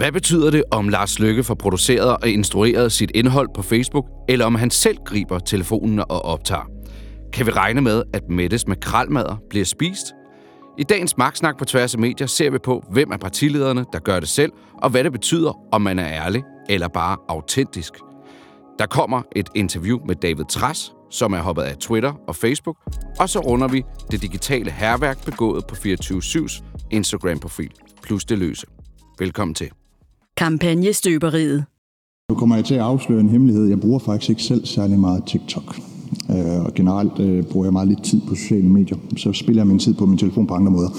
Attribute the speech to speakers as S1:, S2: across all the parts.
S1: Hvad betyder det, om Lars Lykke får produceret og instrueret sit indhold på Facebook, eller om han selv griber telefonen og optager? Kan vi regne med, at Mettes makralmader bliver spist? I dagens magtsnak på tværs af medier ser vi på, hvem er partilederne, der gør det selv, og hvad det betyder, om man er ærlig eller bare autentisk. Der kommer et interview med David Tras, som er hoppet af Twitter og Facebook, og så runder vi det digitale herværk begået på 24-7's Instagram-profil, plus det løse. Velkommen til.
S2: Kampagnestøberiet.
S3: Nu kommer jeg til at afsløre en hemmelighed. Jeg bruger faktisk ikke selv særlig meget TikTok. Øh, og generelt øh, bruger jeg meget lidt tid på sociale medier. Så spiller jeg min tid på min telefon på andre måder.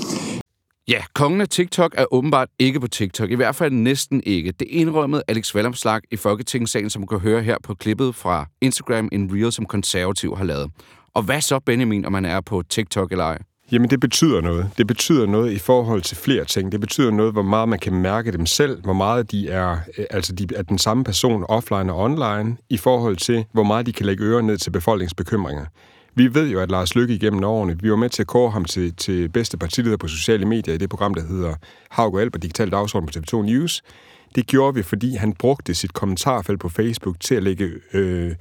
S1: Ja, kongen af TikTok er åbenbart ikke på TikTok. I hvert fald næsten ikke. Det indrømmede Alex Valomslag i Folketingssalen, som kan høre her på klippet fra Instagram, en reel, som konservativ har lavet. Og hvad så, Benjamin, om man er på TikTok eller ej?
S4: Jamen, det betyder noget. Det betyder noget i forhold til flere ting. Det betyder noget, hvor meget man kan mærke dem selv, hvor meget de er, øh, altså de er den samme person offline og online, i forhold til, hvor meget de kan lægge ører ned til befolkningsbekymringer. Vi ved jo, at Lars Lykke igennem årene, vi var med til at kåre ham til, til bedste partileder på sociale medier i det program, der hedder Haug og Albert Digital Dagsorden på TV2 News. Det gjorde vi, fordi han brugte sit kommentarfelt på Facebook til at lægge øh,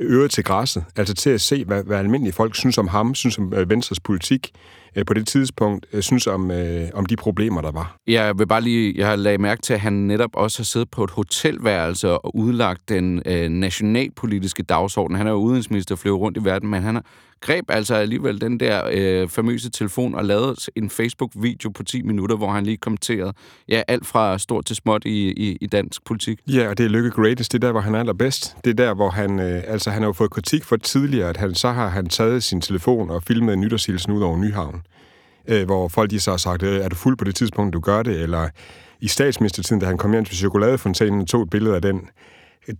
S4: øre til græsset, altså til at se, hvad, hvad almindelige folk synes om ham, synes om øh, Venstres politik Øh, på det tidspunkt, øh, synes om, øh, om de problemer, der var.
S1: Jeg vil bare lige, jeg har lagt mærke til, at han netop også har siddet på et hotelværelse og udlagt den øh, nationalpolitiske dagsorden. Han er jo udenrigsminister og flyver rundt i verden, men han har greb altså alligevel den der øh, famøse telefon og lavede en Facebook-video på 10 minutter, hvor han lige kommenterede ja, alt fra stort til småt i, i, i dansk politik.
S4: Ja, og det er Lykke Greatest. Det er der, hvor han er allerbedst. Det er der, hvor han... Øh, altså, han har jo fået kritik for tidligere, at han, så har han taget sin telefon og filmet en nytårshilsen ud over Nyhavn. Øh, hvor folk de så har sagt, øh, er du fuld på det tidspunkt, du gør det? Eller i statsministertiden, da han kom hjem til chokoladefontænen og tog et billede af den.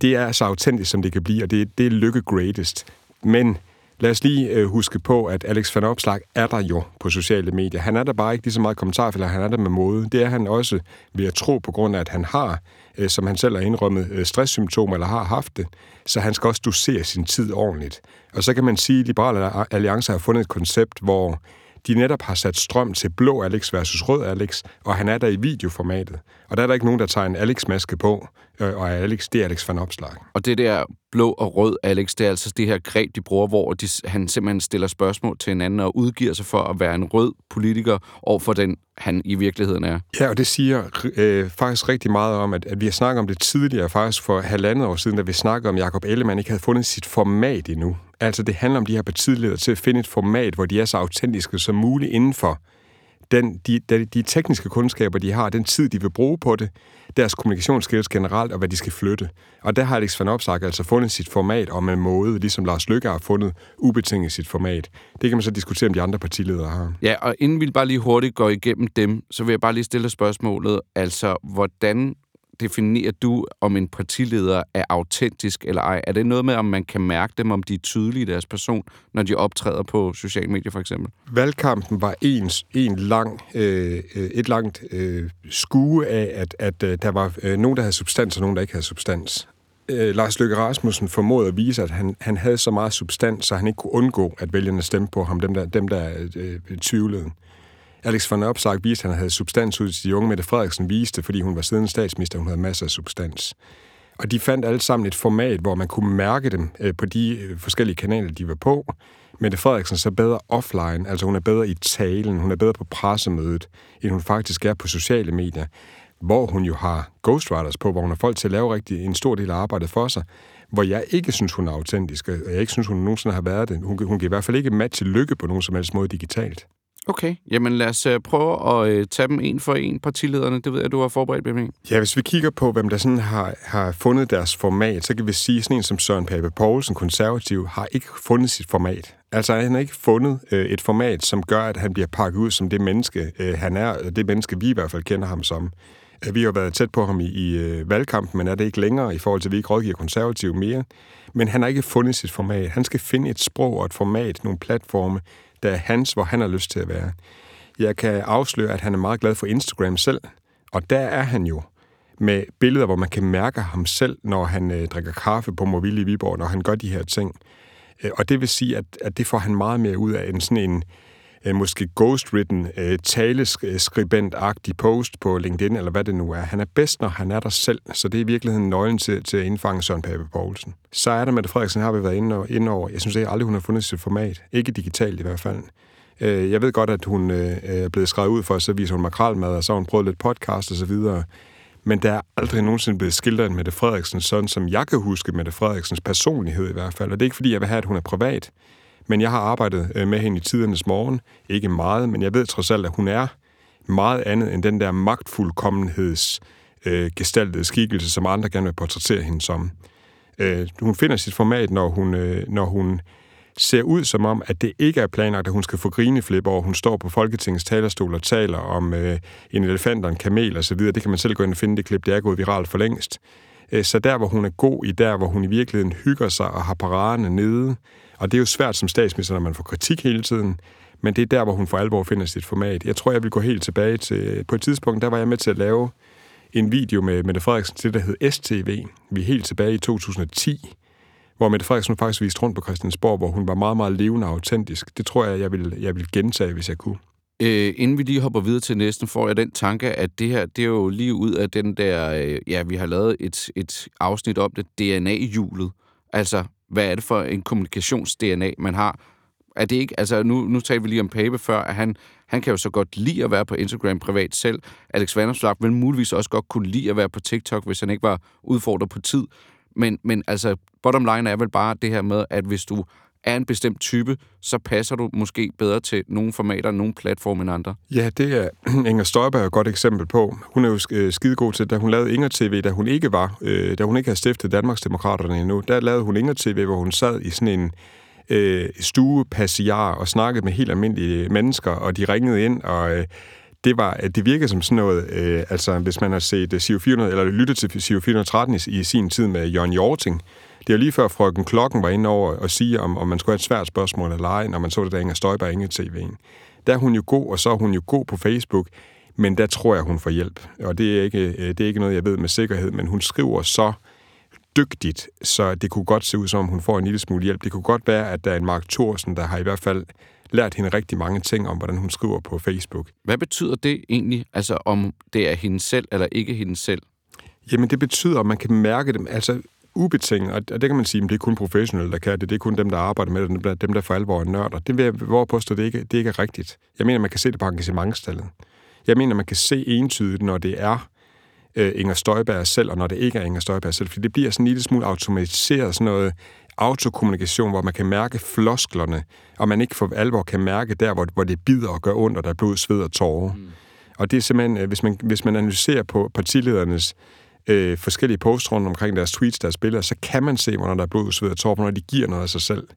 S4: Det er så autentisk, som det kan blive, og det, det er Lykke Greatest. Men Lad os lige øh, huske på, at Alex van Opslag er der jo på sociale medier. Han er der bare ikke lige så meget kommentarfælder, han er der med mode. Det er han også ved at tro på grund af, at han har, øh, som han selv har indrømmet, øh, stresssymptomer eller har haft det. Så han skal også dosere sin tid ordentligt. Og så kan man sige, at Liberale Alliance har fundet et koncept, hvor de netop har sat strøm til blå Alex versus rød Alex, og han er der i videoformatet. Og der er der ikke nogen, der tager en Alex-maske på, øh, og Alex, det er Alex van Opslag.
S1: Og det der blå og rød Alex, det er altså det her greb, de bruger, hvor de, han simpelthen stiller spørgsmål til hinanden og udgiver sig for at være en rød politiker over for den, han i virkeligheden er.
S4: Ja, og det siger øh, faktisk rigtig meget om, at, at vi har snakket om det tidligere, faktisk for halvandet år siden, da vi snakkede om, Jacob Ellemann ikke havde fundet sit format endnu. Altså, det handler om de her partiledere til at finde et format, hvor de er så autentiske som muligt inden for den, de, de, de tekniske kundskaber, de har, den tid, de vil bruge på det, deres kommunikationsskills generelt, og hvad de skal flytte. Og der har Alex van Opsag altså fundet sit format og med måde, ligesom Lars Lykke har fundet ubetinget sit format. Det kan man så diskutere, om de andre partiledere har.
S1: Ja, og inden vi bare lige hurtigt går igennem dem, så vil jeg bare lige stille spørgsmålet, altså, hvordan definerer du, om en partileder er autentisk eller ej? Er det noget med, om man kan mærke dem, om de er tydelige i deres person, når de optræder på sociale medier for eksempel?
S4: Valgkampen var ens, en lang, øh, øh, et langt øh, skue af, at, at øh, der var øh, nogen, der havde substans, og nogen, der ikke havde substans. Øh, Lars Løkke Rasmussen formåede at vise, at han, han havde så meget substans, så han ikke kunne undgå, at vælgerne stemte på ham, dem der, dem der øh, øh tvivlede. Alex van Opsag viste, at han havde substans ud til de unge. Mette Frederiksen viste, fordi hun var siden statsminister, hun havde masser af substans. Og de fandt alle sammen et format, hvor man kunne mærke dem øh, på de øh, forskellige kanaler, de var på. Mette Frederiksen så bedre offline, altså hun er bedre i talen, hun er bedre på pressemødet, end hun faktisk er på sociale medier, hvor hun jo har ghostwriters på, hvor hun har folk til at lave rigtig en stor del af arbejdet for sig, hvor jeg ikke synes, hun er autentisk, og jeg ikke synes, hun nogensinde har været det. Hun, hun kan i hvert fald ikke matche lykke på nogen som helst måde digitalt.
S1: Okay, jamen lad os øh, prøve at øh, tage dem en for en, partilederne. Det ved jeg, du har forberedt, Benjamin.
S4: Ja, hvis vi kigger på, hvem der sådan har, har fundet deres format, så kan vi sige, at sådan en som Søren Pape Poulsen, konservativ, har ikke fundet sit format. Altså, han har ikke fundet øh, et format, som gør, at han bliver pakket ud som det menneske, øh, han er, det menneske, vi i hvert fald kender ham som. Øh, vi har været tæt på ham i, i valgkampen, men er det ikke længere i forhold til, at vi ikke rådgiver konservativ mere. Men han har ikke fundet sit format. Han skal finde et sprog og et format, nogle platforme, der er hans, hvor han har lyst til at være. Jeg kan afsløre, at han er meget glad for Instagram selv, og der er han jo med billeder, hvor man kan mærke ham selv, når han øh, drikker kaffe på Moville i Viborg, når han gør de her ting. Øh, og det vil sige, at, at det får han meget mere ud af end sådan en øh, måske ghostwritten, øh, taleskribent-agtig post på LinkedIn, eller hvad det nu er. Han er bedst, når han er der selv, så det er i virkeligheden nøglen til, til at indfange Søren Pape Poulsen. Så er der med Frederiksen, har vi været inde, og, inde over. Jeg synes jeg aldrig, hun har fundet sit format. Ikke digitalt i hvert fald. Øh, jeg ved godt, at hun øh, øh er blevet skrevet ud for, at så viser hun makralmad, og så har hun prøvet lidt podcast og så videre. Men der er aldrig nogensinde blevet skildret med det Frederiksen, sådan som jeg kan huske med det Frederiksens personlighed i hvert fald. Og det er ikke, fordi jeg vil have, at hun er privat, men jeg har arbejdet øh, med hende i tidernes morgen. Ikke meget, men jeg ved trods alt, at hun er meget andet end den der magtfuldkommenheds øh, gestaltede skikkelse, som andre gerne vil portrættere hende som. Øh, hun finder sit format, når hun, øh, når hun ser ud som om, at det ikke er planlagt, at hun skal få grineflip over, hun står på Folketingets talerstol og taler om øh, en elefant og en kamel osv. Det kan man selv gå ind og finde det klip, det er gået viralt for længst. Øh, så der, hvor hun er god i, der, hvor hun i virkeligheden hygger sig og har paraderne nede, og det er jo svært som statsminister, når man får kritik hele tiden, men det er der, hvor hun for alvor finder sit format. Jeg tror, jeg vil gå helt tilbage til... På et tidspunkt, der var jeg med til at lave en video med Mette Frederiksen til, der hed STV. Vi er helt tilbage i 2010, hvor Mette Frederiksen faktisk viste rundt på Christiansborg, hvor hun var meget, meget levende og autentisk. Det tror jeg, jeg vil, jeg vil gentage, hvis jeg kunne.
S1: Øh, inden vi lige hopper videre til næsten, får jeg den tanke, at det her, det er jo lige ud af den der, øh, ja, vi har lavet et, et afsnit om det, DNA-hjulet. Altså, hvad er det for en kommunikations-DNA, man har? Er det ikke, altså nu, nu talte vi lige om Pape før, at han, han kan jo så godt lide at være på Instagram privat selv. Alex Vanderslag vil muligvis også godt kunne lide at være på TikTok, hvis han ikke var udfordret på tid. Men, men altså, bottom line er vel bare det her med, at hvis du er en bestemt type, så passer du måske bedre til nogle formater, nogle platforme end andre.
S4: Ja, det er Inger Støjberg et godt eksempel på. Hun er jo øh, skidegod til, da hun lavede Inger TV, da hun ikke var, øh, da hun ikke havde stiftet Danmarksdemokraterne endnu, der lavede hun Inger TV, hvor hun sad i sådan en øh, stue passiar og snakkede med helt almindelige mennesker, og de ringede ind, og øh, det, var, øh, det virkede som sådan noget, øh, altså hvis man har set øh, CO 400, eller lyttet til CO 413 i, i sin tid med Jørgen Jorting, det er lige før frøken Klokken var inde over og sige, om, om man skulle have et svært spørgsmål eller ej, når man så det der Inger Støjberg Inge TV'en. Der er hun jo god, og så er hun jo god på Facebook, men der tror jeg, hun får hjælp. Og det er ikke, øh, det er ikke noget, jeg ved med sikkerhed, men hun skriver så dygtigt, så det kunne godt se ud som, om hun får en lille smule hjælp. Det kunne godt være, at der er en Mark Thorsen, der har i hvert fald lært hende rigtig mange ting om, hvordan hun skriver på Facebook.
S1: Hvad betyder det egentlig, altså om det er hende selv eller ikke hende selv?
S4: Jamen det betyder, at man kan mærke dem, altså ubetinget, og det kan man sige, at det er kun professionelle, der kan det. Det er kun dem, der arbejder med det, dem, der for alvor er nørder. Det vil jeg våge påstå, det ikke, det ikke er rigtigt. Jeg mener, man kan se det på engagementstallet. Jeg mener, man kan se entydigt, når det er øh, Inger Støjberg selv, og når det ikke er Inger Støjberg selv, fordi det bliver sådan en lille smule automatiseret, sådan noget autokommunikation, hvor man kan mærke flosklerne, og man ikke for alvor kan mærke der, hvor, hvor det bider og gør ondt, og der er blod, sved og tårer. Mm. Og det er simpelthen, øh, hvis man, hvis man analyserer på partiledernes øh, forskellige posts rundt omkring deres tweets, deres billeder, så kan man se, hvornår der er blod, sved og tårer, når de giver noget af sig selv.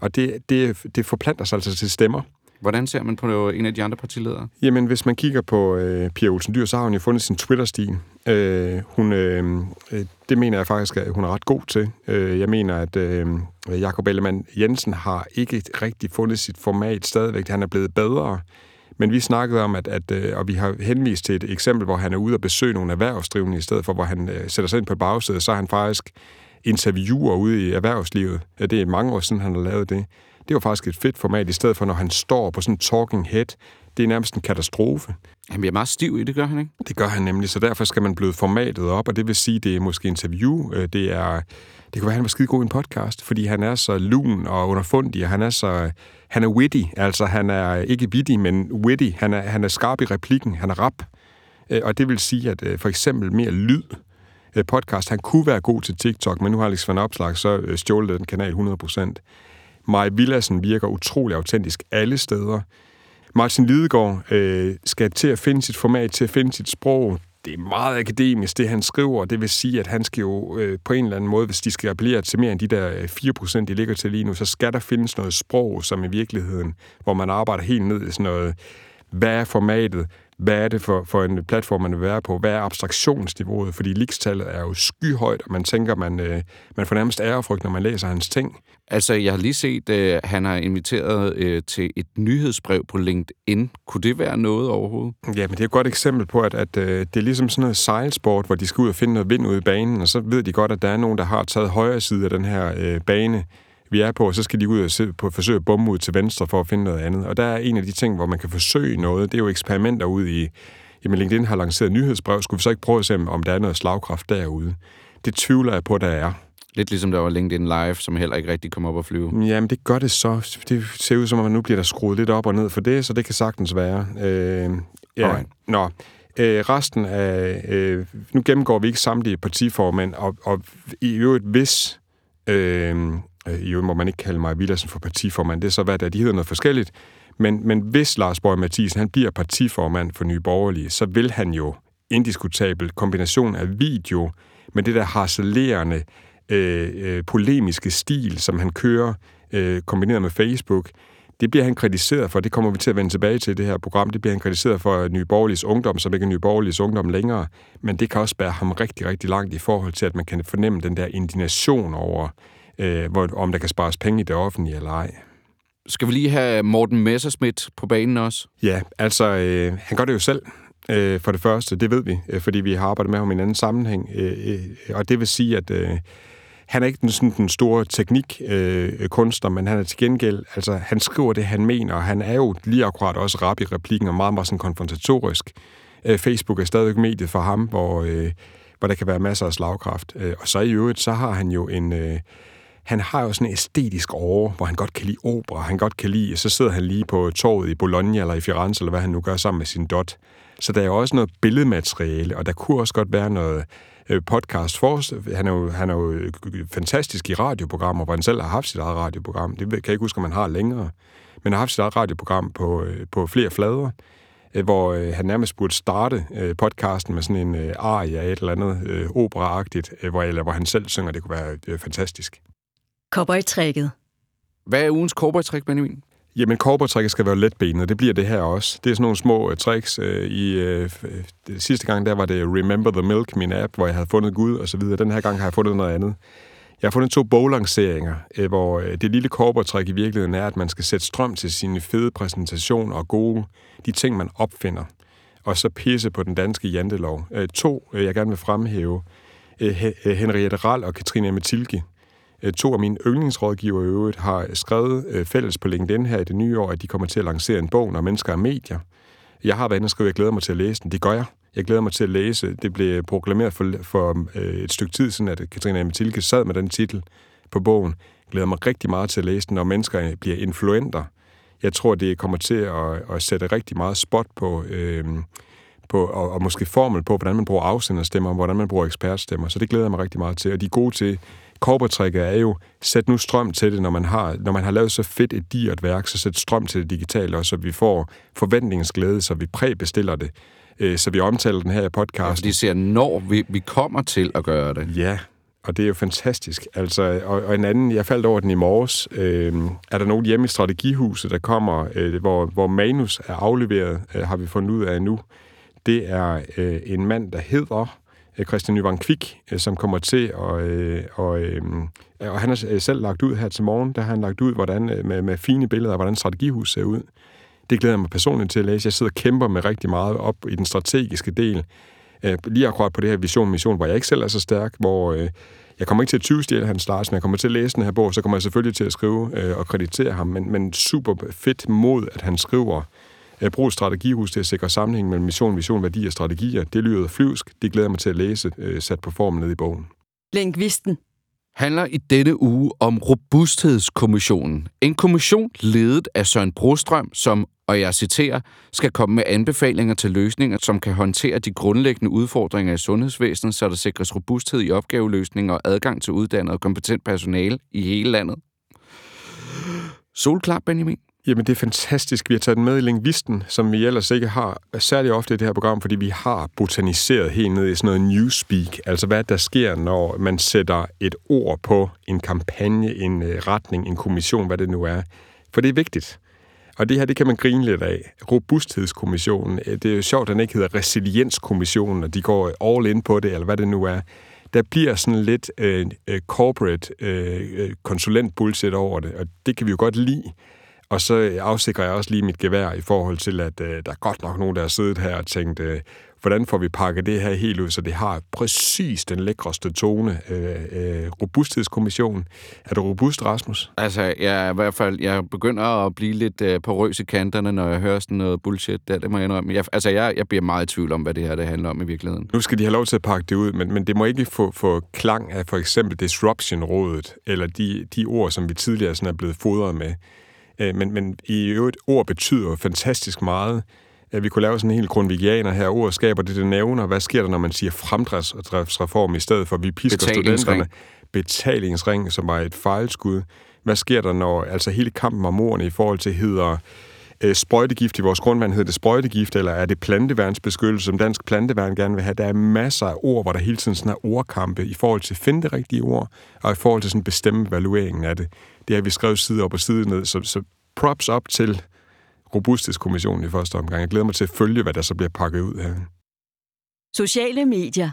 S4: Og det, det, det forplanter sig altså til stemmer.
S1: Hvordan ser man på en af de andre partiledere?
S4: Jamen, hvis man kigger på øh, Pia Olsen Dyr, så har hun jo fundet sin Twitter-stil. Øh, hun, øh, øh, det mener jeg faktisk, at hun er ret god til. Øh, jeg mener, at øh, Jakob Ellemann Jensen har ikke rigtig fundet sit format stadigvæk. Han er blevet bedre. Men vi snakkede om, at, at øh, og vi har henvist til et eksempel, hvor han er ude og besøge nogle erhvervsdrivende, i stedet for, hvor han øh, sætter sig ind på bagsædet, så er han faktisk interviewer ude i erhvervslivet. Ja, det er mange år siden, han har lavet det. Det var faktisk et fedt format, i stedet for, når han står på sådan en talking head. Det er nærmest en katastrofe.
S1: Han bliver meget stiv i det, gør han ikke?
S4: Det gør han nemlig, så derfor skal man bløde formatet op, og det vil sige, det er måske interview, øh, det er... Det kunne være, at han var skide god i en podcast, fordi han er så lun og underfundig, og han er så... Han er witty, altså han er ikke witty, men witty. Han er, han er skarp i replikken, han er rap. Øh, og det vil sige, at øh, for eksempel mere lyd, podcast, han kunne være god til TikTok, men nu har Alex Van Opslag så stjålet den kanal 100%. Maj Villassen virker utrolig autentisk alle steder. Martin Lidegaard øh, skal til at finde sit format, til at finde sit sprog. Det er meget akademisk, det han skriver. Det vil sige, at han skal jo øh, på en eller anden måde, hvis de skal appellere til mere end de der øh, 4%, de ligger til lige nu, så skal der findes noget sprog, som i virkeligheden, hvor man arbejder helt ned i sådan noget, hvad er formatet, hvad er det for, for en platform, man vil være på? Hvad er abstraktionsniveauet? Fordi likstallet er jo skyhøjt, og man tænker, man, øh, man får nærmest ærefrygt, når man læser hans ting.
S1: Altså, jeg har lige set, at øh, han har inviteret øh, til et nyhedsbrev på LinkedIn. Kunne det være noget overhovedet?
S4: Ja, men det er et godt eksempel på, at, at øh, det er ligesom sådan noget sejlsport, hvor de skal ud og finde noget vind ud i banen, og så ved de godt, at der er nogen, der har taget højre side af den her øh, bane, vi er på, og så skal de ud og se, på, forsøge at bombe ud til venstre for at finde noget andet. Og der er en af de ting, hvor man kan forsøge noget, det er jo eksperimenter ud i, jamen LinkedIn har lanceret nyhedsbrev, skulle vi så ikke prøve at se, om der er noget slagkraft derude? Det tvivler jeg på, der er.
S1: Lidt ligesom der var LinkedIn Live, som heller ikke rigtig kom op at flyve.
S4: Jamen, det gør det så. Det ser ud som om, at nu bliver der skruet lidt op og ned for det, så det kan sagtens være. Øh, ja.
S1: Alright.
S4: Nå, øh, resten af... Øh, nu gennemgår vi ikke samtlige partiformænd, og, og i øvrigt hvis... Øh, øh, I øvrigt må man ikke kalde mig Villadsen for partiformand, det er så hvad der de hedder noget forskelligt. Men, men hvis Lars Borg Mathisen han bliver partiformand for Nye Borgerlige, så vil han jo indiskutabel kombination af video med det der harcelerende, øh, øh, polemiske stil, som han kører, øh, kombineret med Facebook, det bliver han kritiseret for. Det kommer vi til at vende tilbage til i det her program. Det bliver han kritiseret for Nye Borgerliges Ungdom, som ikke er Nye Borgerliges Ungdom længere. Men det kan også bære ham rigtig, rigtig langt i forhold til, at man kan fornemme den der indignation over, øh, hvor, om der kan spares penge i det offentlige eller ej.
S1: Skal vi lige have Morten Messerschmidt på banen også?
S4: Ja, altså, øh, han gør det jo selv. Øh, for det første, det ved vi, øh, fordi vi har arbejdet med ham i en anden sammenhæng. Øh, øh, og det vil sige, at øh, han er ikke den, sådan, den store teknikkunstner, øh, men han er til gengæld, altså han skriver det, han mener, og han er jo lige akkurat også rap i replikken, og meget, meget sådan konfrontatorisk. Øh, Facebook er stadigvæk mediet for ham, hvor, øh, hvor der kan være masser af slagkraft. Øh, og så i øvrigt, så har han jo en... Øh, han har jo sådan en æstetisk over, hvor han godt kan lide opera, han godt kan lide, så sidder han lige på torvet i Bologna eller i Firenze, eller hvad han nu gør sammen med sin dot. Så der er jo også noget billedmateriale, og der kunne også godt være noget øh, podcast for. Han er, jo, han er jo øh, fantastisk i radioprogrammer, hvor han selv har haft sit eget radioprogram. Det kan jeg ikke huske, om han har længere. Men har haft sit eget radioprogram på, øh, på flere flader, hvor han nærmest burde starte podcasten med sådan en aria, et eller andet operaagtigt, hvor, eller hvor han selv synger. Det kunne være fantastisk.
S2: Cowboy-trækket.
S1: Hvad er ugens cowboy-trick, Benjamin?
S4: Jamen, korportrækket skal være letbenet, det bliver det her også. Det er sådan nogle små uh, tricks. Uh, I uh, det sidste gang, der var det Remember the Milk, min app, hvor jeg havde fundet Gud og så videre. Den her gang har jeg fundet noget andet. Jeg har fundet to boglanceringer, uh, hvor uh, det lille korportræk i virkeligheden er, at man skal sætte strøm til sine fede præsentationer og gode, de ting, man opfinder. Og så pisse på den danske jantelov. Uh, to, uh, jeg gerne vil fremhæve, uh, Henriette Rall og Katrine Matilke. Øh, Øh, to af mine yndlingsrådgiver i øvrigt har skrevet øh, fælles på LinkedIn her i det nye år, at de kommer til at lancere en bog, når mennesker er medier. Jeg har været inde og skrive, at jeg glæder mig til at læse den. Det gør jeg. Jeg glæder mig til at læse. Det blev proklameret for, for øh, et stykke tid siden, at Katrine Matilke sad med den titel på bogen. Jeg glæder mig rigtig meget til at læse den, når mennesker bliver influenter. Jeg tror, det kommer til at, at sætte rigtig meget spot på, øh, på og, og måske formel på, hvordan man bruger afsenderstemmer, og hvordan man bruger ekspertstemmer. Så det glæder jeg mig rigtig meget til. Og de er gode til Korportrækket er jo, sæt nu strøm til det, når man har, når man har lavet så fedt et digert værk, så sæt strøm til det digitale også, så vi får forventningens glæde, så vi præbestiller det, øh, så vi omtaler den her i podcasten.
S1: Ja, de ser, når vi, vi kommer til at gøre det.
S4: Ja, og det er jo fantastisk. Altså, og, og en anden, jeg faldt over den i morges, øh, er der nogen hjemme i Strategihuset, der kommer, øh, hvor, hvor manus er afleveret, øh, har vi fundet ud af nu. Det er øh, en mand, der hedder Øh, Christian Nyvang Kvik, øh, som kommer til, øh, og, og, og han har selv lagt ud her til morgen, der har han lagt ud hvordan, med, med fine billeder af, hvordan strategihus ser ud. Det glæder jeg mig personligt til at læse. Jeg sidder og kæmper med rigtig meget op i den strategiske del. Lige akkurat på det her vision-mission, hvor jeg ikke selv er så stærk, hvor jeg kommer ikke til at tyvstjæle hans Larsen, jeg kommer til at læse den her bog, så kommer jeg selvfølgelig til at skrive og kreditere ham, men, men super fedt mod, at han skriver Brug strategihus til at sikre sammenhæng mellem mission, vision, værdi og strategier. Det lyder flyvsk. Det glæder mig til at læse, øh, sat på formen ned i bogen.
S2: Lingvisten.
S1: handler i denne uge om Robusthedskommissionen. En kommission ledet af Søren Brostrøm, som, og jeg citerer, skal komme med anbefalinger til løsninger, som kan håndtere de grundlæggende udfordringer i sundhedsvæsenet, så der sikres robusthed i opgaveløsning og adgang til uddannet og kompetent personale i hele landet. Solklar, Benjamin.
S4: Jamen, det er fantastisk. Vi har taget den med i Lingvisten, som vi ellers ikke har særlig ofte i det her program, fordi vi har botaniseret helt ned i sådan noget newspeak. Altså, hvad der sker, når man sætter et ord på en kampagne, en øh, retning, en kommission, hvad det nu er. For det er vigtigt. Og det her, det kan man grine lidt af. Robusthedskommissionen, øh, det er jo sjovt, at den ikke hedder Resilienskommissionen, og de går all in på det, eller hvad det nu er. Der bliver sådan lidt øh, øh corporate øh, konsulent-bullshit over det, og det kan vi jo godt lide. Og så afsikrer jeg også lige mit gevær i forhold til, at øh, der er godt nok nogen, der har siddet her og tænkt, øh, hvordan får vi pakket det her helt ud, så det har præcis den lækreste tone. Øh, øh, robusthedskommission. Er du robust, Rasmus?
S1: Altså, jeg er i hvert fald, jeg begynder at blive lidt øh, porøs i kanterne, når jeg hører sådan noget bullshit der, det må jeg indrømme. Jeg, altså, jeg, jeg bliver meget i tvivl om, hvad det her det handler om i virkeligheden.
S4: Nu skal de have lov til at pakke det ud, men, men det må ikke få, få klang af for eksempel Disruption-rådet, eller de, de ord, som vi tidligere sådan er blevet fodret med. Øh, men, men i øvrigt, ord betyder fantastisk meget. Vi kunne lave sådan en helt grundvigianer her. Ord skaber det, det nævner. Hvad sker der, når man siger fremdriftsreform i stedet for, vi pisker studenterne? Betalingsring, som var et fejlskud. Hvad sker der, når altså hele kampen om ordene i forhold til hedder øh, sprøjtegift i vores grundvand, hedder det sprøjtegift, eller er det planteværnsbeskyttelse, som Dansk Planteværn gerne vil have? Der er masser af ord, hvor der hele tiden sådan er ordkampe i forhold til at finde det rigtige ord, og i forhold til sådan bestemme evalueringen af det. Det har vi skrevet side op og side ned, så, så props op til Robusthedskommissionen i første omgang. Jeg glæder mig til at følge, hvad der så bliver pakket ud her.
S2: Sociale medier.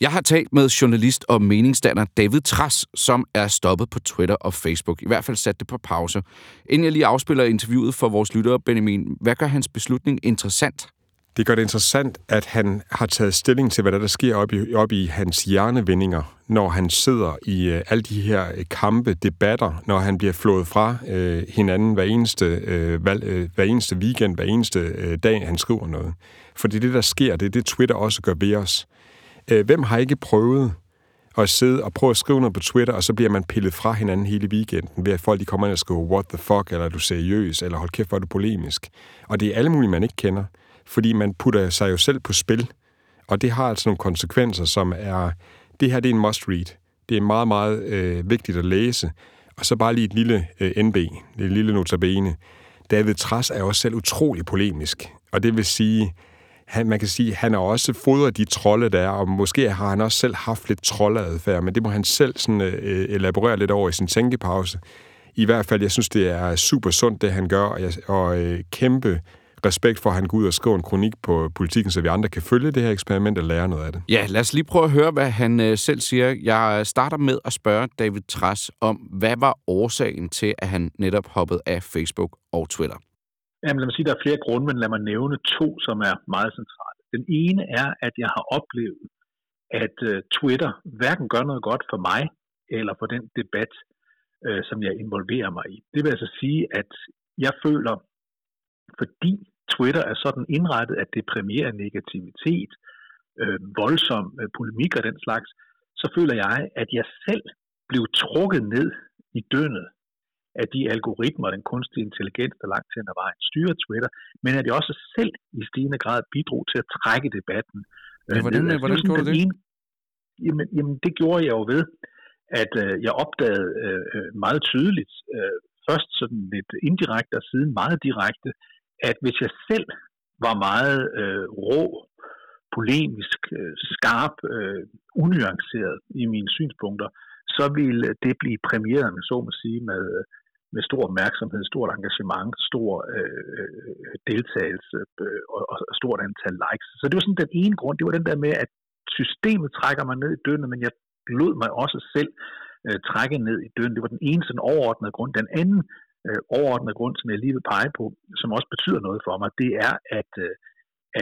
S1: Jeg har talt med journalist og meningsdanner David Tras, som er stoppet på Twitter og Facebook. I hvert fald sat det på pause. Inden jeg lige afspiller interviewet for vores lyttere, Benjamin, hvad gør hans beslutning interessant?
S4: Det gør det interessant, at han har taget stilling til, hvad der, sker op i, op i hans hjernevindinger, når han sidder i øh, alle de her øh, kampe, debatter, når han bliver flået fra øh, hinanden hver eneste, øh, valg, øh, hver eneste weekend, hver eneste øh, dag, han skriver noget. For det er det, der sker. Det er det, Twitter også gør ved os. Øh, hvem har ikke prøvet at sidde og prøve at skrive noget på Twitter, og så bliver man pillet fra hinanden hele weekenden, ved at folk de kommer ind og skriver, what the fuck, eller er du seriøs, eller hold kæft, hvor er du polemisk. Og det er alle mulige, man ikke kender fordi man putter sig jo selv på spil, og det har altså nogle konsekvenser, som er, det her det er en must-read. Det er meget, meget øh, vigtigt at læse. Og så bare lige et lille øh, NB, et lille notabene. David Tras er også selv utrolig polemisk, og det vil sige, han, man kan sige, han har også fodret de trolde, der er, og måske har han også selv haft lidt troldeadfærd, men det må han selv sådan, øh, elaborere lidt over i sin tænkepause. I hvert fald, jeg synes, det er super sundt, det han gør, og, jeg, og øh, kæmpe respekt for, at han går ud og skriver en kronik på politikken, så vi andre kan følge det her eksperiment og lære noget af det.
S1: Ja, lad os lige prøve at høre, hvad han øh, selv siger. Jeg starter med at spørge David Tras om, hvad var årsagen til, at han netop hoppede af Facebook og Twitter?
S5: Jamen, lad mig sige, der er flere grunde, men lad mig nævne to, som er meget centrale. Den ene er, at jeg har oplevet, at uh, Twitter hverken gør noget godt for mig, eller for den debat, uh, som jeg involverer mig i. Det vil altså sige, at jeg føler, fordi Twitter er sådan indrettet, at det premierer negativitet, øh, voldsom øh, polemik og den slags, så føler jeg, at jeg selv blev trukket ned i døgnet af de algoritmer og den kunstige intelligens, der langt hen ad vejen styrer Twitter, men at jeg også selv i stigende grad bidrog til at trække debatten.
S1: Øh, ja, hvordan, altså, hvordan gjorde du det? Ene,
S5: jamen, jamen, det gjorde jeg jo ved, at øh, jeg opdagede øh, øh meget tydeligt, øh, først sådan lidt indirekte og siden meget direkte, at hvis jeg selv var meget øh, rå, polemisk, øh, skarp, øh, unuanceret i mine synspunkter, så ville det blive præmieret, med så må sige, med, med stor opmærksomhed, stort engagement, stor øh, øh, deltagelse øh, og, og stort antal likes. Så det var sådan den ene grund, det var den der med, at systemet trækker mig ned i døgnet, men jeg lod mig også selv øh, trække ned i døgnet. Det var den ene sådan overordnede grund. Den anden øh, overordnede grund, som jeg lige vil pege på, som også betyder noget for mig, det er, at, øh,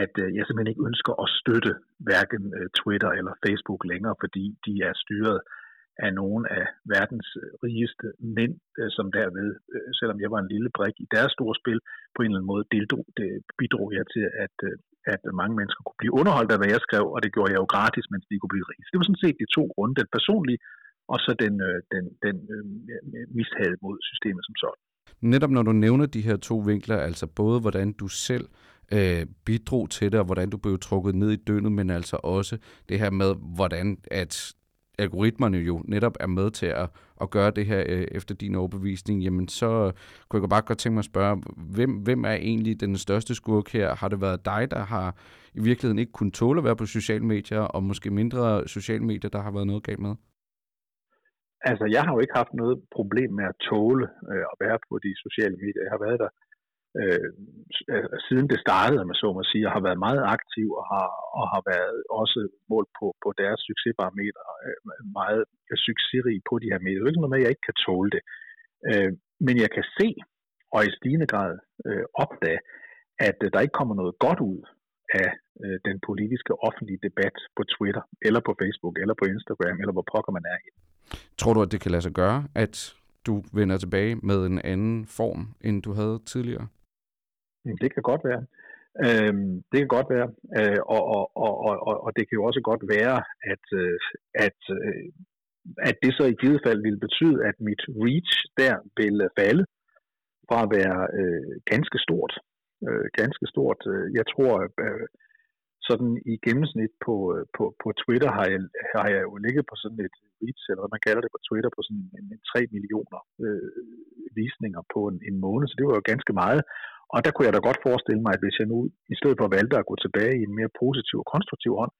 S5: at øh, jeg simpelthen ikke ønsker at støtte hverken øh, Twitter eller Facebook længere, fordi de er styret af nogle af verdens øh, rigeste mænd, øh, som derved, øh, selvom jeg var en lille brik i deres store spil, på en eller anden måde deltog, det bidrog jeg til, at, at mange mennesker kunne blive underholdt af, hvad jeg skrev, og det gjorde jeg jo gratis, mens de kunne blive rige. Så det var sådan set de to grunde, den personlige, og så den, den, den øh, mishad mod systemet som sådan
S1: netop når du nævner de her to vinkler, altså både hvordan du selv øh, bidrog til det, og hvordan du blev trukket ned i døgnet, men altså også det her med, hvordan at algoritmerne jo netop er med til at, at gøre det her øh, efter din overbevisning, jamen så kunne jeg bare godt tænke mig at spørge, hvem, hvem er egentlig den største skurk her? Har det været dig, der har i virkeligheden ikke kunnet tåle at være på sociale medier, og måske mindre sociale medier, der har været noget galt med?
S5: Altså, jeg har jo ikke haft noget problem med at tåle øh, at være på de sociale medier. Jeg har været der Øh, øh, siden det startede, man så må sige, og har været meget aktiv og har, og har været også målt på, på deres succesbarometer øh, meget succesrig på de her medier. Det er ikke noget med, at jeg ikke kan tåle det. Øh, men jeg kan se, og i stigende grad øh, opdage, at øh, der ikke kommer noget godt ud af øh, den politiske offentlige debat på Twitter, eller på Facebook, eller på Instagram, eller hvor pokker man er i.
S1: Tror du, at det kan lade sig gøre, at du vender tilbage med en anden form, end du havde tidligere?
S5: Det kan godt være. Øhm, det kan godt være, øh, og, og, og, og, og det kan jo også godt være, at, øh, at, øh, at det så i givet fald vil betyde, at mit reach der ville falde fra at være øh, ganske stort. Øh, ganske stort. Øh, jeg tror, øh, sådan i gennemsnit på, øh, på, på Twitter har jeg, har jeg jo ligget på sådan et reach, eller hvad man kalder det på Twitter, på sådan en, en 3 millioner øh, visninger på en, en måned, så det var jo ganske meget. Og der kunne jeg da godt forestille mig, at hvis jeg nu i stedet for valgte at gå tilbage i en mere positiv og konstruktiv ånd,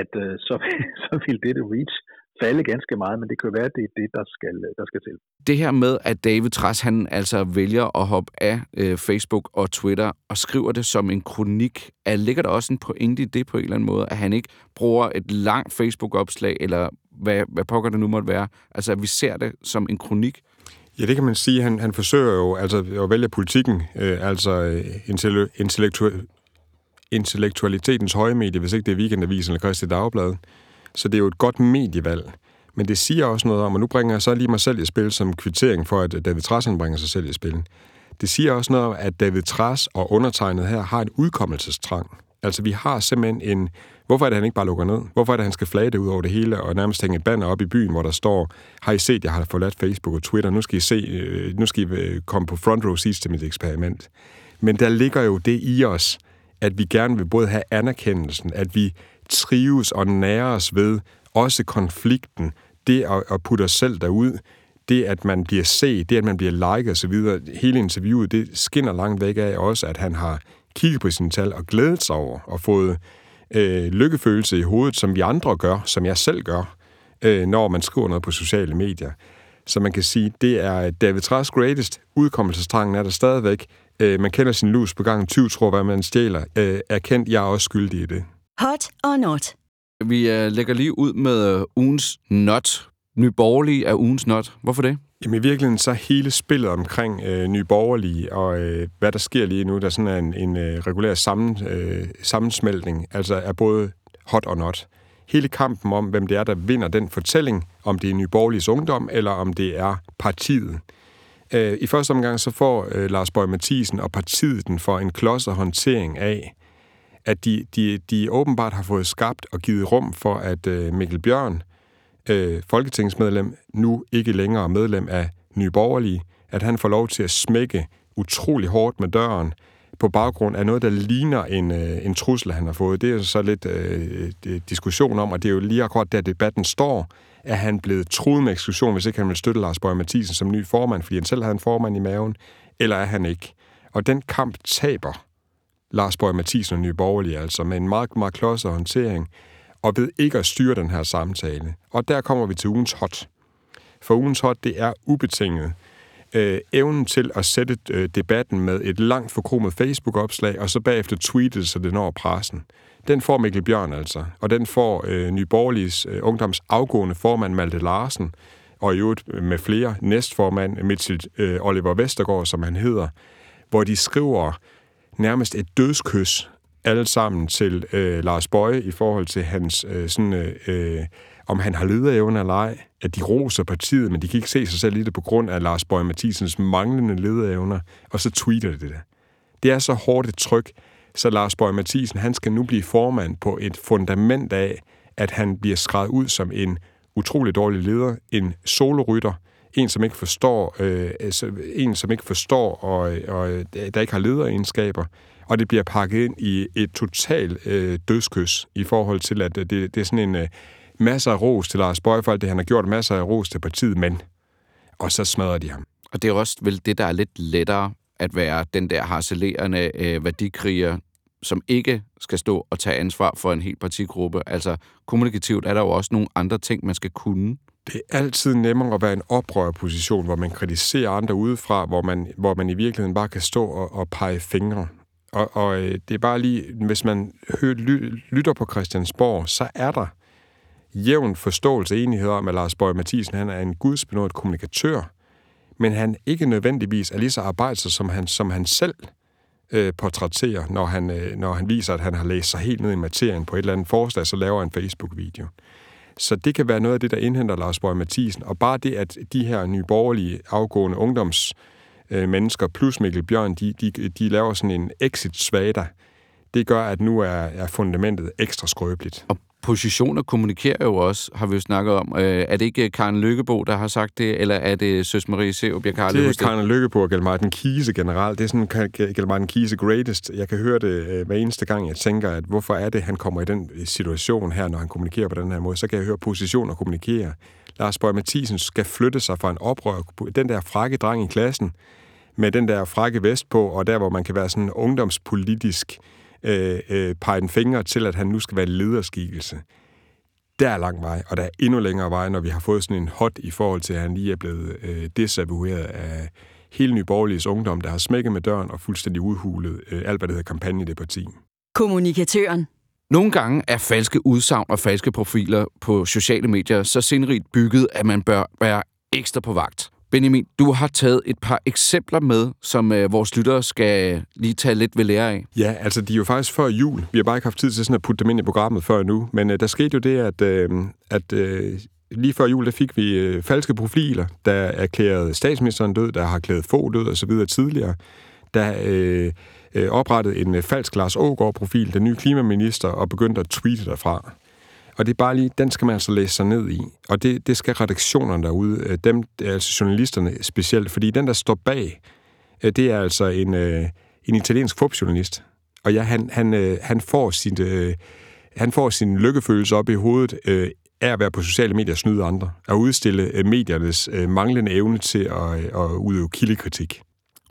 S5: at øh, så, så ville dette reach falde ganske meget, men det kan jo være, at det er det, der skal, der skal til.
S1: Det her med, at David Træs, han altså vælger at hoppe af øh, Facebook og Twitter og skriver det som en kronik, er, ligger der også en pointe i det på en eller anden måde, at han ikke bruger et langt Facebook-opslag, eller hvad, hvad pokker det nu måtte være, altså at vi ser det som en kronik,
S4: Ja, det kan man sige. Han, han forsøger jo altså at vælge politikken, øh, altså intellektu- intellektualitetens høje medie, hvis ikke det er Weekendavisen eller Christi Dagblad. Så det er jo et godt medievalg. Men det siger også noget om, og nu bringer jeg så lige mig selv i spil som kvittering for, at David Trassen bringer sig selv i spil. Det siger også noget om, at David Tras og undertegnet her har en udkommelsestrang. Altså, vi har simpelthen en... Hvorfor er det, at han ikke bare lukker ned? Hvorfor er det, at han skal flage det ud over det hele og nærmest hænge et banner op i byen, hvor der står, har I set, jeg har forladt Facebook og Twitter, nu skal I se, øh, nu skal I øh, komme på front row seats til mit eksperiment. Men der ligger jo det i os, at vi gerne vil både have anerkendelsen, at vi trives og næres ved også konflikten, det at, at putte os selv derud, det at man bliver set, det at man bliver liket osv., hele interviewet, det skinner langt væk af også, at han har kigget på sine tal og glædet sig over og fået øh, lykkefølelse i hovedet, som vi andre gør, som jeg selv gør, øh, når man skriver noget på sociale medier. Så man kan sige, det er David Træs greatest. Udkommelsestrangen er der stadigvæk. Øh, man kender sin lus på gang 20, tror hvad man stjæler. Øh, erkendt, jeg er også skyldig i det.
S2: Hot or not?
S1: Vi øh, lægger lige ud med øh, ugens not. Nyborgerlige er ugens not. Hvorfor det?
S4: Jamen i virkeligheden så hele spillet omkring øh, nyborgerlige og øh, hvad der sker lige nu, der sådan er en, en øh, regulær sammen, øh, sammensmeltning, altså er både hot og not. Hele kampen om, hvem det er, der vinder den fortælling, om det er nyborgerliges ungdom, eller om det er partiet. Øh, I første omgang så får øh, Lars Bøge Mathisen og partiet den for en klodset håndtering af, at de, de, de åbenbart har fået skabt og givet rum for, at øh, Mikkel Bjørn, øh, folketingsmedlem, nu ikke længere medlem af Nye Borgerlige, at han får lov til at smække utrolig hårdt med døren på baggrund af noget, der ligner en, øh, en trussel, han har fået. Det er så lidt øh, diskussion om, og det er jo lige akkurat der debatten står, at han blevet truet med eksklusion, hvis ikke han vil støtte Lars Bøge Mathisen som ny formand, fordi han selv havde en formand i maven, eller er han ikke? Og den kamp taber Lars Borg Mathisen og Nye Borgerlige, altså med en meget, meget klodset håndtering, og ved ikke at styre den her samtale. Og der kommer vi til ugens hot. For ugens hot, det er ubetinget øh, evnen til at sætte øh, debatten med et langt forkromet Facebook-opslag, og så bagefter tweetet, så det når pressen. Den får Mikkel Bjørn altså, og den får øh, Nyborgerligs øh, ungdoms afgående formand Malte Larsen, og i øvrigt øh, med flere næstformand, Mitchell øh, Oliver Vestergaard, som han hedder, hvor de skriver nærmest et dødskys alle sammen til øh, Lars Bøje i forhold til hans øh, sådan, øh, øh, om han har lederevne eller ej, at de roser partiet, men de kan ikke se sig selv i det på grund af Lars Bøje Mathisens manglende lederevner, og så tweeter det det. Det er så hårdt et tryk, så Lars Bøje Mathisen, han skal nu blive formand på et fundament af, at han bliver skrevet ud som en utrolig dårlig leder, en solorytter, en som ikke forstår, øh, altså, en som ikke forstår og, og øh, der ikke har lederegenskaber, og det bliver pakket ind i et totalt øh, dødskys i forhold til, at øh, det, det er sådan en øh, masser af ros til Lars Bøge for alt det, han har gjort, masser af ros til partiet, men og så smadrer de ham.
S1: Og det er også vel det, der er lidt lettere at være den der harcelerende øh, værdikriger, som ikke skal stå og tage ansvar for en hel partigruppe. Altså kommunikativt er der jo også nogle andre ting, man skal kunne.
S4: Det er altid nemmere at være i en oprørposition, hvor man kritiserer andre udefra, hvor man, hvor man i virkeligheden bare kan stå og, og pege fingre. Og, og øh, det er bare lige, hvis man hører, lytter på Christiansborg, så er der jævn forståelse enighed om, at Lars Bøge Mathisen han er en gudsbenået kommunikatør, men han ikke nødvendigvis er lige så arbejdsom, som han, som han selv øh, portrætterer, når han, øh, når han viser, at han har læst sig helt ned i materien på et eller andet forslag, så laver han en Facebook-video. Så det kan være noget af det, der indhenter Lars Borg Mathisen. Og bare det, at de her nye borgerlige afgående ungdoms øh, mennesker plus Mikkel Bjørn, de, de, de laver sådan en exit-svada, det gør, at nu er, er fundamentet ekstra skrøbeligt.
S1: Og positioner kommunikerer jo også, har vi jo snakket om. Øh, er det ikke Karen Lykkebo, der har sagt det, eller er det Søs Marie Seup, jeg kan
S4: Det er Karen Lykkebo og Gelmarten Kise generelt. Det er sådan Gelmarten Kise greatest. Jeg kan høre det øh, hver eneste gang, jeg tænker, at hvorfor er det, han kommer i den situation her, når han kommunikerer på den her måde. Så kan jeg høre positioner kommunikere. Lars Borg Mathisen skal flytte sig fra en oprør. Den der frække dreng i klassen, med den der frække vest på, og der, hvor man kan være sådan ungdomspolitisk øh, øh, pege en finger til, at han nu skal være lederskikkelse. Der er lang vej, og der er endnu længere vej, når vi har fået sådan en hot i forhold til, at han lige er blevet øh, desavoueret af hele Nyborgerliges ungdom, der har smækket med døren og fuldstændig udhulet øh, alt, hvad det hedder kampagne i det parti.
S2: Kommunikatøren.
S1: Nogle gange er falske udsagn og falske profiler på sociale medier så sindrigt bygget, at man bør være ekstra på vagt. Benjamin, du har taget et par eksempler med, som øh, vores lyttere skal lige tage lidt ved lære af.
S4: Ja, altså de er jo faktisk før jul. Vi har bare ikke haft tid til sådan at putte dem ind i programmet før nu. Men øh, der skete jo det, at, øh, at øh, lige før jul, der fik vi øh, falske profiler, der erklærede statsministeren død, der har klædet få død og så videre tidligere. Der øh, øh, oprettede en øh, falsk Lars Ågaard-profil, den nye klimaminister, og begyndte at tweete derfra. Og det er bare lige, den skal man altså læse sig ned i. Og det, det skal redaktionerne derude, øh, dem, altså journalisterne specielt, fordi den, der står bag, øh, det er altså en, øh, en italiensk fodboldjournalist. Og ja, han, han, han, får sin, han får sin lykkefølelse op i hovedet af at være på sociale medier og snyde andre, og udstille mediernes manglende evne til at, at udøve kildekritik.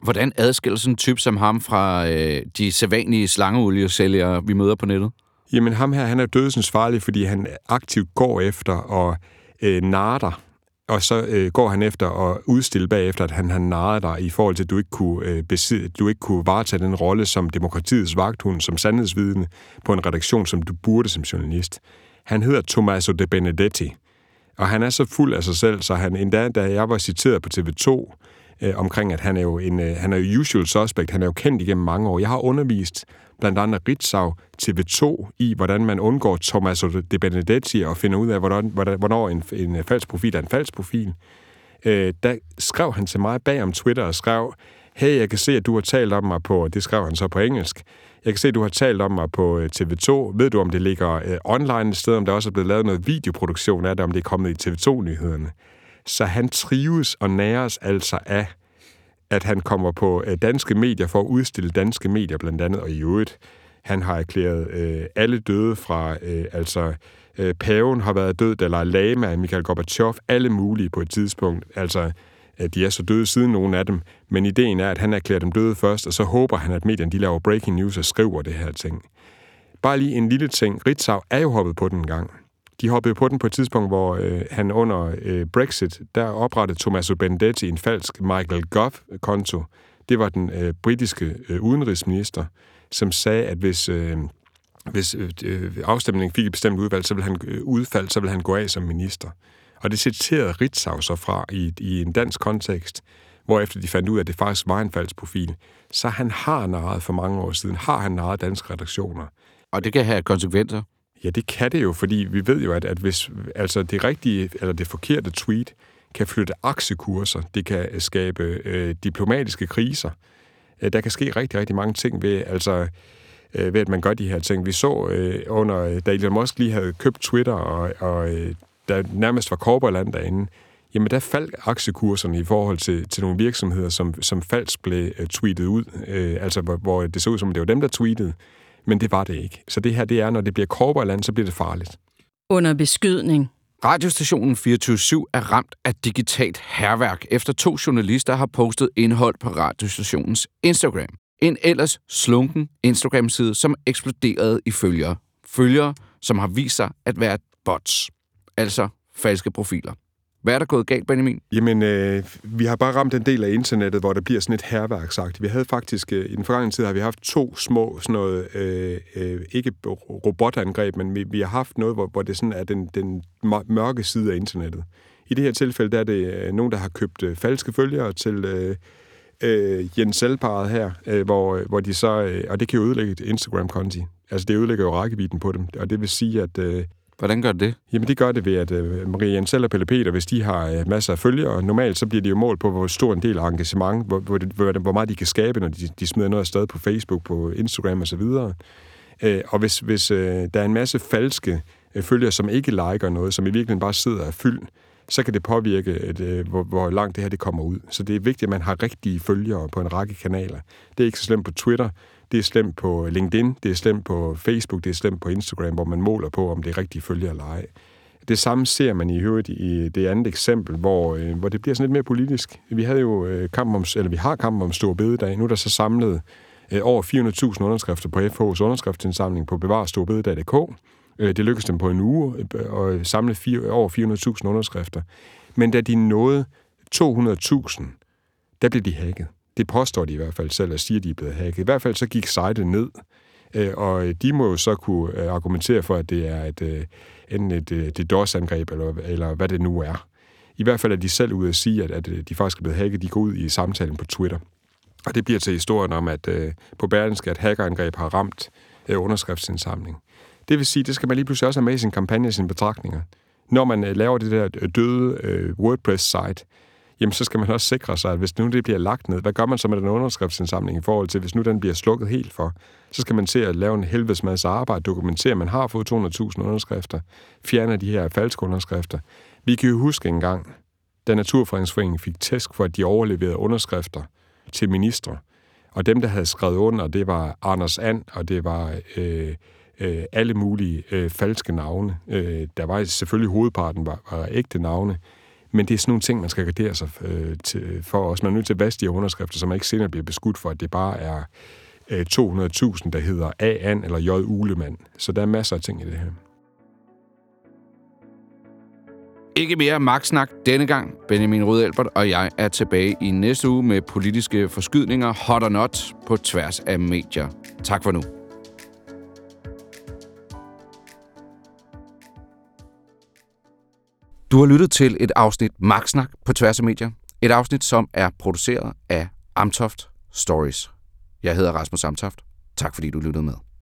S1: Hvordan adskiller sådan en type som ham fra øh, de sædvanlige slangeoliesælgere, vi møder på nettet?
S4: Jamen ham her, han er dødsensfarlig, fordi han aktivt går efter og øh, narter, og så øh, går han efter at udstille bagefter, at han har narret dig i forhold til, at du ikke kunne, øh, besidde, du ikke kunne varetage den rolle som demokratiets vagthund, som sandhedsvidende på en redaktion, som du burde som journalist. Han hedder Tommaso de Benedetti, og han er så fuld af sig selv, så han endda, da jeg var citeret på TV2, øh, omkring, at han er jo en øh, han er jo usual suspect, han er jo kendt igennem mange år. Jeg har undervist blandt andet Ritzau TV2 i, hvordan man undgår Tommaso de Benedetti og finder ud af, hvordan, hvornår en, en øh, falsk profil er en falsk profil. Øh, der skrev han til mig bag om Twitter og skrev, hey, jeg kan se, at du har talt om mig på, det skrev han så på engelsk, jeg kan se, at du har talt om mig på øh, TV2. Ved du, om det ligger øh, online et sted, om der også er blevet lavet noget videoproduktion af det, om det er kommet i TV2-nyhederne? Så han trives og næres altså af, at han kommer på øh, danske medier for at udstille danske medier blandt andet, og i øvrigt, han har erklæret øh, alle døde fra, øh, altså øh, paven har været død, eller Lama, Mikhail Gorbachev, alle mulige på et tidspunkt. Altså, øh, de er så døde siden nogen af dem, men ideen er, at han erklærer dem døde først, og så håber han, at medierne de laver breaking news og skriver det her ting. Bare lige en lille ting. Ritzau er jo hoppet på den gang. De hoppede på den på et tidspunkt, hvor øh, han under øh, Brexit, der oprettede Tommaso Benedetti en falsk Michael Gove-konto. Det var den øh, britiske øh, udenrigsminister, som sagde, at hvis, øh, hvis øh, øh, afstemningen fik et bestemt udvalg, så ville han øh, udfald, så ville han gå af som minister. Og det citerede Ritzau så fra i, i en dansk kontekst, hvor efter de fandt ud af, at det faktisk var en falsk profil. Så han har narret for mange år siden, har han narret danske redaktioner.
S1: Og det kan have konsekvenser?
S4: Ja, det kan det jo, fordi vi ved jo, at, at hvis altså det rigtige eller det forkerte tweet kan flytte aktiekurser, det kan øh, skabe øh, diplomatiske kriser. Øh, der kan ske rigtig, rigtig mange ting ved, altså, øh, ved, at man gør de her ting. Vi så øh, under, øh, da Elon Musk lige havde købt Twitter, og, og øh, der nærmest var korporland derinde, jamen der faldt aktiekurserne i forhold til, til nogle virksomheder, som, som falsk blev øh, tweetet ud. øh, altså, hvor, hvor det så ud som, det var dem, der tweetede men det var det ikke. Så det her, det er, når det bliver korporland, så bliver det farligt.
S2: Under beskydning.
S1: Radiostationen 24 er ramt af digitalt herværk, efter to journalister har postet indhold på radiostationens Instagram. En ellers slunken Instagram-side, som eksploderede i følgere. Følgere, som har vist sig at være bots, altså falske profiler. Hvad er der gået galt, Benjamin?
S4: Jamen, øh, vi har bare ramt en del af internettet, hvor der bliver sådan et herværk sagt. Vi havde faktisk, øh, i den forgangne tid har vi haft to små, sådan noget, øh, øh, ikke robotangreb, men vi, vi har haft noget, hvor, hvor det sådan er den, den mørke side af internettet. I det her tilfælde, der er det øh, nogen, der har købt øh, falske følgere til, øh, øh, Jens Selvparet her, øh, hvor, øh, hvor de så, øh, og det kan jo ødelægge et Instagram-konti. Altså det ødelægger jo rækkevidden på dem, og det vil sige, at... Øh,
S1: Hvordan gør det?
S4: Jamen det gør det ved, at øh, Maria Jensel og Pelle Peter, hvis de har øh, masser af følgere, normalt så bliver de jo målt på, hvor stor en del af engagement, hvor, hvor, hvor, hvor meget de kan skabe, når de, de smider noget afsted på Facebook, på Instagram osv. Øh, og hvis, hvis øh, der er en masse falske øh, følgere, som ikke liker noget, som i virkeligheden bare sidder og fyldt, så kan det påvirke, at, øh, hvor, hvor langt det her det kommer ud. Så det er vigtigt, at man har rigtige følgere på en række kanaler. Det er ikke så slemt på Twitter, det er slemt på LinkedIn, det er slemt på Facebook, det er slemt på Instagram, hvor man måler på, om det er rigtige følgere eller ej. Det samme ser man i øvrigt i det andet eksempel, hvor, øh, hvor det bliver sådan lidt mere politisk. Vi havde jo øh, kamp om, eller vi har kamp om Stor Bededag. Nu er der så samlet øh, over 400.000 underskrifter på FH's underskriftsindsamling på bevarestorbededag.dk. Øh, det lykkedes dem på en uge øh, at samle fire, over 400.000 underskrifter. Men da de nåede 200.000, der blev de hacket. Det påstår de i hvert fald selv, og siger, at de er blevet hacket. I hvert fald så gik sitet ned, øh, og øh, de må jo så kunne øh, argumentere for, at det er et, enten et, et DOS-angreb, eller, eller hvad det nu er. I hvert fald er de selv ude at sige, at, at de faktisk er blevet hacket. De går ud i samtalen på Twitter. Og det bliver til historien om, at på Berlinsk, at hackerangreb har ramt underskriftsindsamling. Det vil sige, det skal man lige pludselig også have med i sin kampagne og sine betragtninger. Når man øh, laver det der døde øh, WordPress-site, jamen så skal man også sikre sig, at hvis nu det bliver lagt ned, hvad gør man så med den underskriftsindsamling i forhold til, hvis nu den bliver slukket helt for? Så skal man se at lave en helvedes masse arbejde, dokumentere, at man har fået 200.000 underskrifter, fjerne de her falske underskrifter. Vi kan jo huske engang, da Naturfredningsforeningen fik tæsk for, at de overleverede underskrifter til ministre. Og dem, der havde skrevet under, det var Anders And, og det var øh, øh, alle mulige øh, falske navne. Øh, der var selvfølgelig hovedparten var, var ægte navne, men det er sådan nogle ting, man skal gardere sig øh, til, for os. Man er nødt til at vaske de underskrifter, så man ikke senere bliver beskudt for, at det bare er øh, 200.000, der hedder A. An eller J. Ulemand. Så der er masser af ting i det her.
S1: Ikke mere magtsnak denne gang. Benjamin Rød og jeg er tilbage i næste uge med politiske forskydninger, hot or not, på tværs af medier. Tak for nu. Du har lyttet til et afsnit Magtsnak på tværs af medier. Et afsnit, som er produceret af Amtoft Stories. Jeg hedder Rasmus Amtoft. Tak fordi du lyttede med.